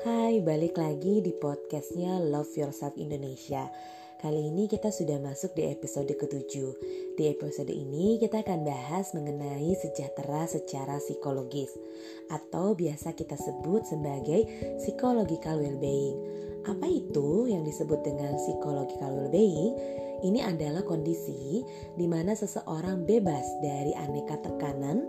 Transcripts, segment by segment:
Hai, balik lagi di podcastnya Love Yourself Indonesia. Kali ini kita sudah masuk di episode ke-7 Di episode ini kita akan bahas mengenai sejahtera secara psikologis Atau biasa kita sebut sebagai psychological well-being. Apa itu yang disebut dengan psychological well-being? Ini adalah kondisi di mana seseorang bebas dari aneka tekanan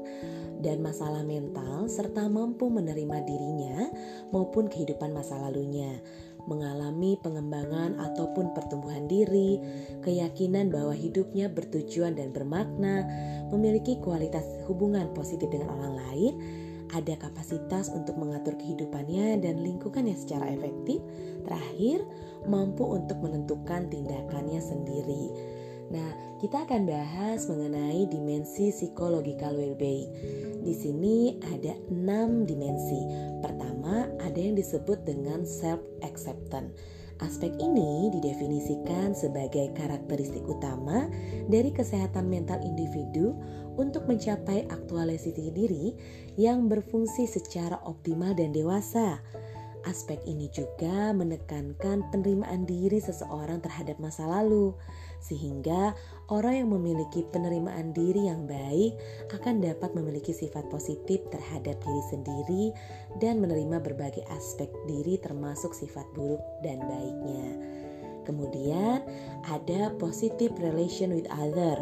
dan masalah mental serta mampu menerima dirinya maupun kehidupan masa lalunya, mengalami pengembangan ataupun pertumbuhan diri, keyakinan bahwa hidupnya bertujuan dan bermakna, memiliki kualitas hubungan positif dengan orang lain, ada kapasitas untuk mengatur kehidupannya dan lingkungannya secara efektif. Terakhir, mampu untuk menentukan tindakannya sendiri. Nah, kita akan bahas mengenai dimensi psikologikal well-being. Di sini ada enam dimensi. Pertama, ada yang disebut dengan self acceptance. Aspek ini didefinisikan sebagai karakteristik utama dari kesehatan mental individu untuk mencapai aktualisasi diri yang berfungsi secara optimal dan dewasa. Aspek ini juga menekankan penerimaan diri seseorang terhadap masa lalu, sehingga orang yang memiliki penerimaan diri yang baik akan dapat memiliki sifat positif terhadap diri sendiri dan menerima berbagai aspek diri, termasuk sifat buruk dan baiknya. Kemudian, ada positive relation with other,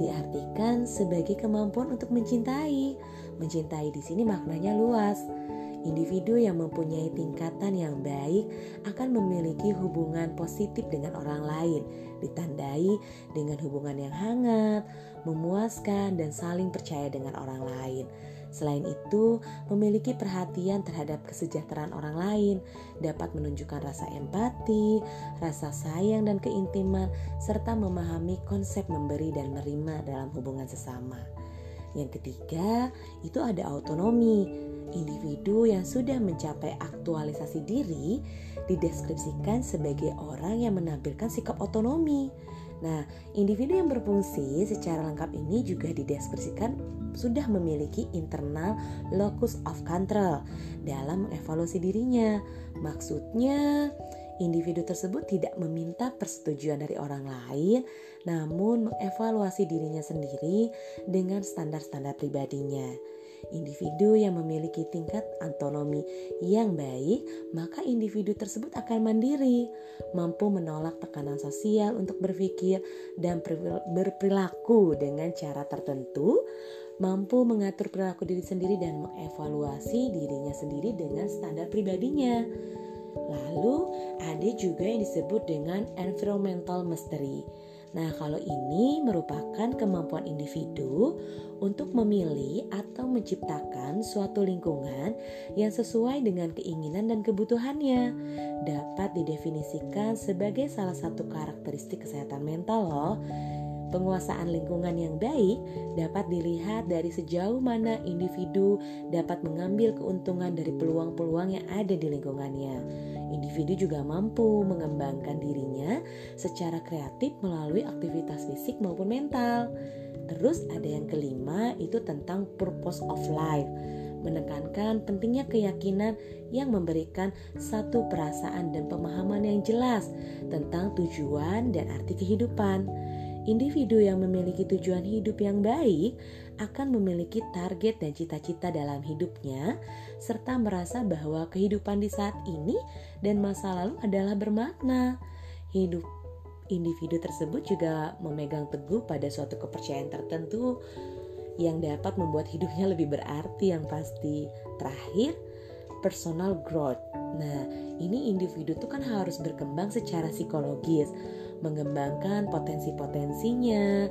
diartikan sebagai kemampuan untuk mencintai. Mencintai di sini maknanya luas Individu yang mempunyai tingkatan yang baik akan memiliki hubungan positif dengan orang lain, ditandai dengan hubungan yang hangat, memuaskan, dan saling percaya dengan orang lain. Selain itu, memiliki perhatian terhadap kesejahteraan orang lain dapat menunjukkan rasa empati, rasa sayang, dan keintiman, serta memahami konsep memberi dan menerima dalam hubungan sesama. Yang ketiga, itu ada autonomi individu yang sudah mencapai aktualisasi diri dideskripsikan sebagai orang yang menampilkan sikap otonomi. Nah, individu yang berfungsi secara lengkap ini juga dideskripsikan sudah memiliki internal locus of control dalam mengevaluasi dirinya. Maksudnya, individu tersebut tidak meminta persetujuan dari orang lain, namun mengevaluasi dirinya sendiri dengan standar-standar pribadinya individu yang memiliki tingkat autonomi yang baik, maka individu tersebut akan mandiri, mampu menolak tekanan sosial untuk berpikir dan berperilaku dengan cara tertentu, mampu mengatur perilaku diri sendiri dan mengevaluasi dirinya sendiri dengan standar pribadinya. Lalu ada juga yang disebut dengan environmental mastery Nah, kalau ini merupakan kemampuan individu untuk memilih atau menciptakan suatu lingkungan yang sesuai dengan keinginan dan kebutuhannya. Dapat didefinisikan sebagai salah satu karakteristik kesehatan mental loh. Penguasaan lingkungan yang baik dapat dilihat dari sejauh mana individu dapat mengambil keuntungan dari peluang-peluang yang ada di lingkungannya. Individu juga mampu mengembangkan dirinya secara kreatif melalui aktivitas fisik maupun mental. Terus ada yang kelima itu tentang purpose of life menekankan pentingnya keyakinan yang memberikan satu perasaan dan pemahaman yang jelas tentang tujuan dan arti kehidupan. Individu yang memiliki tujuan hidup yang baik akan memiliki target dan cita-cita dalam hidupnya, serta merasa bahwa kehidupan di saat ini dan masa lalu adalah bermakna. Hidup individu tersebut juga memegang teguh pada suatu kepercayaan tertentu yang dapat membuat hidupnya lebih berarti yang pasti. Terakhir, personal growth. Nah, ini individu tuh kan harus berkembang secara psikologis mengembangkan potensi-potensinya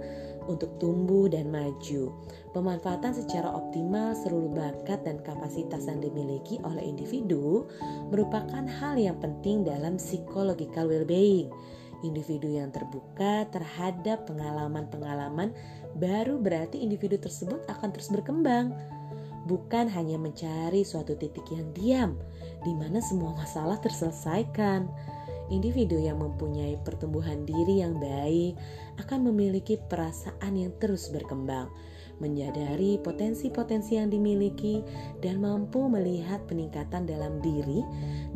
untuk tumbuh dan maju. Pemanfaatan secara optimal seluruh bakat dan kapasitas yang dimiliki oleh individu merupakan hal yang penting dalam psychological well-being. Individu yang terbuka terhadap pengalaman-pengalaman baru berarti individu tersebut akan terus berkembang. Bukan hanya mencari suatu titik yang diam, di mana semua masalah terselesaikan Individu yang mempunyai pertumbuhan diri yang baik akan memiliki perasaan yang terus berkembang. menyadari potensi-potensi yang dimiliki, dan mampu melihat peningkatan dalam diri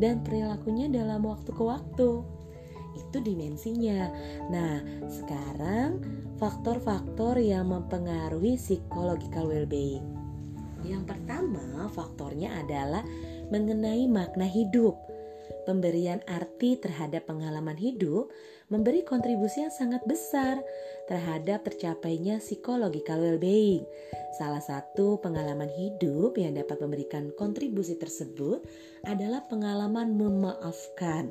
dan perilakunya dalam waktu ke waktu. Itu dimensinya. Nah, sekarang faktor-faktor yang mempengaruhi psychological well-being. Yang pertama, faktornya adalah mengenai makna hidup. Pemberian arti terhadap pengalaman hidup memberi kontribusi yang sangat besar terhadap tercapainya psychological well-being. Salah satu pengalaman hidup yang dapat memberikan kontribusi tersebut adalah pengalaman memaafkan.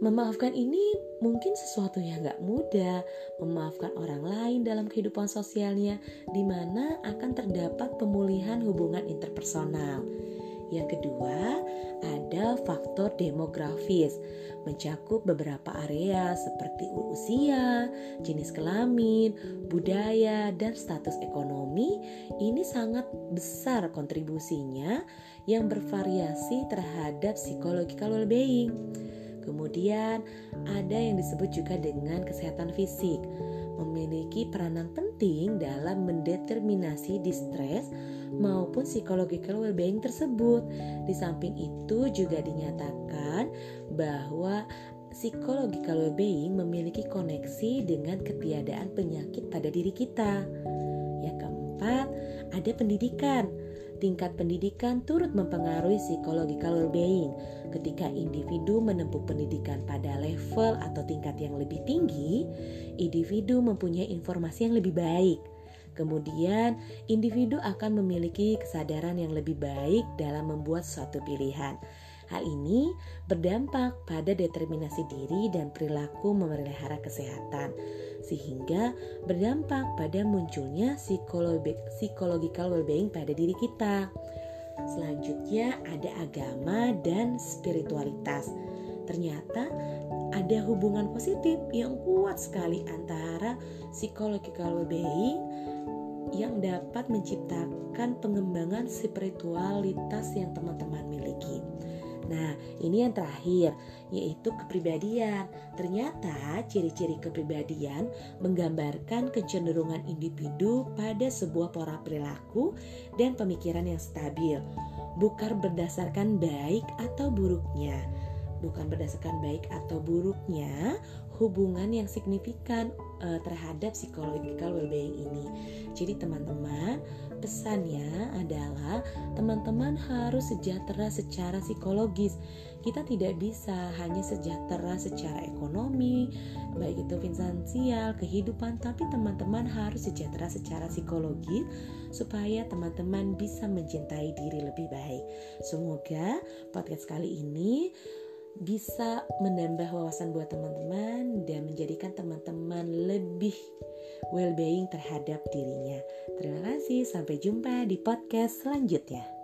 Memaafkan ini mungkin sesuatu yang gak mudah, memaafkan orang lain dalam kehidupan sosialnya, di mana akan terdapat pemulihan hubungan interpersonal. Yang kedua, ada faktor demografis, mencakup beberapa area seperti usia, jenis kelamin, budaya, dan status ekonomi. Ini sangat besar kontribusinya yang bervariasi terhadap psychological well-being. Kemudian ada yang disebut juga dengan kesehatan fisik, memiliki peranan penting dalam mendeterminasi distress maupun psychological well-being tersebut. Di samping itu juga dinyatakan bahwa psychological well-being memiliki koneksi dengan ketiadaan penyakit pada diri kita. Yang keempat, ada pendidikan tingkat pendidikan turut mempengaruhi psychological well-being. Ketika individu menempuh pendidikan pada level atau tingkat yang lebih tinggi, individu mempunyai informasi yang lebih baik. Kemudian, individu akan memiliki kesadaran yang lebih baik dalam membuat suatu pilihan. Hal ini berdampak pada determinasi diri dan perilaku memelihara kesehatan, sehingga berdampak pada munculnya psikologi psychological well-being pada diri kita. Selanjutnya ada agama dan spiritualitas. Ternyata ada hubungan positif yang kuat sekali antara psychological well-being yang dapat menciptakan pengembangan spiritualitas yang teman-teman miliki. Nah, ini yang terakhir, yaitu kepribadian. Ternyata ciri-ciri kepribadian menggambarkan kecenderungan individu pada sebuah pola perilaku dan pemikiran yang stabil, bukan berdasarkan baik atau buruknya. Bukan berdasarkan baik atau buruknya hubungan yang signifikan uh, terhadap psychological well-being ini. Jadi teman-teman, pesannya adalah teman-teman harus sejahtera secara psikologis. Kita tidak bisa hanya sejahtera secara ekonomi, baik itu finansial, kehidupan, tapi teman-teman harus sejahtera secara psikologis supaya teman-teman bisa mencintai diri lebih baik. Semoga podcast kali ini bisa menambah wawasan buat teman-teman dan menjadikan teman-teman lebih well-being terhadap dirinya. Terima kasih, sampai jumpa di podcast selanjutnya.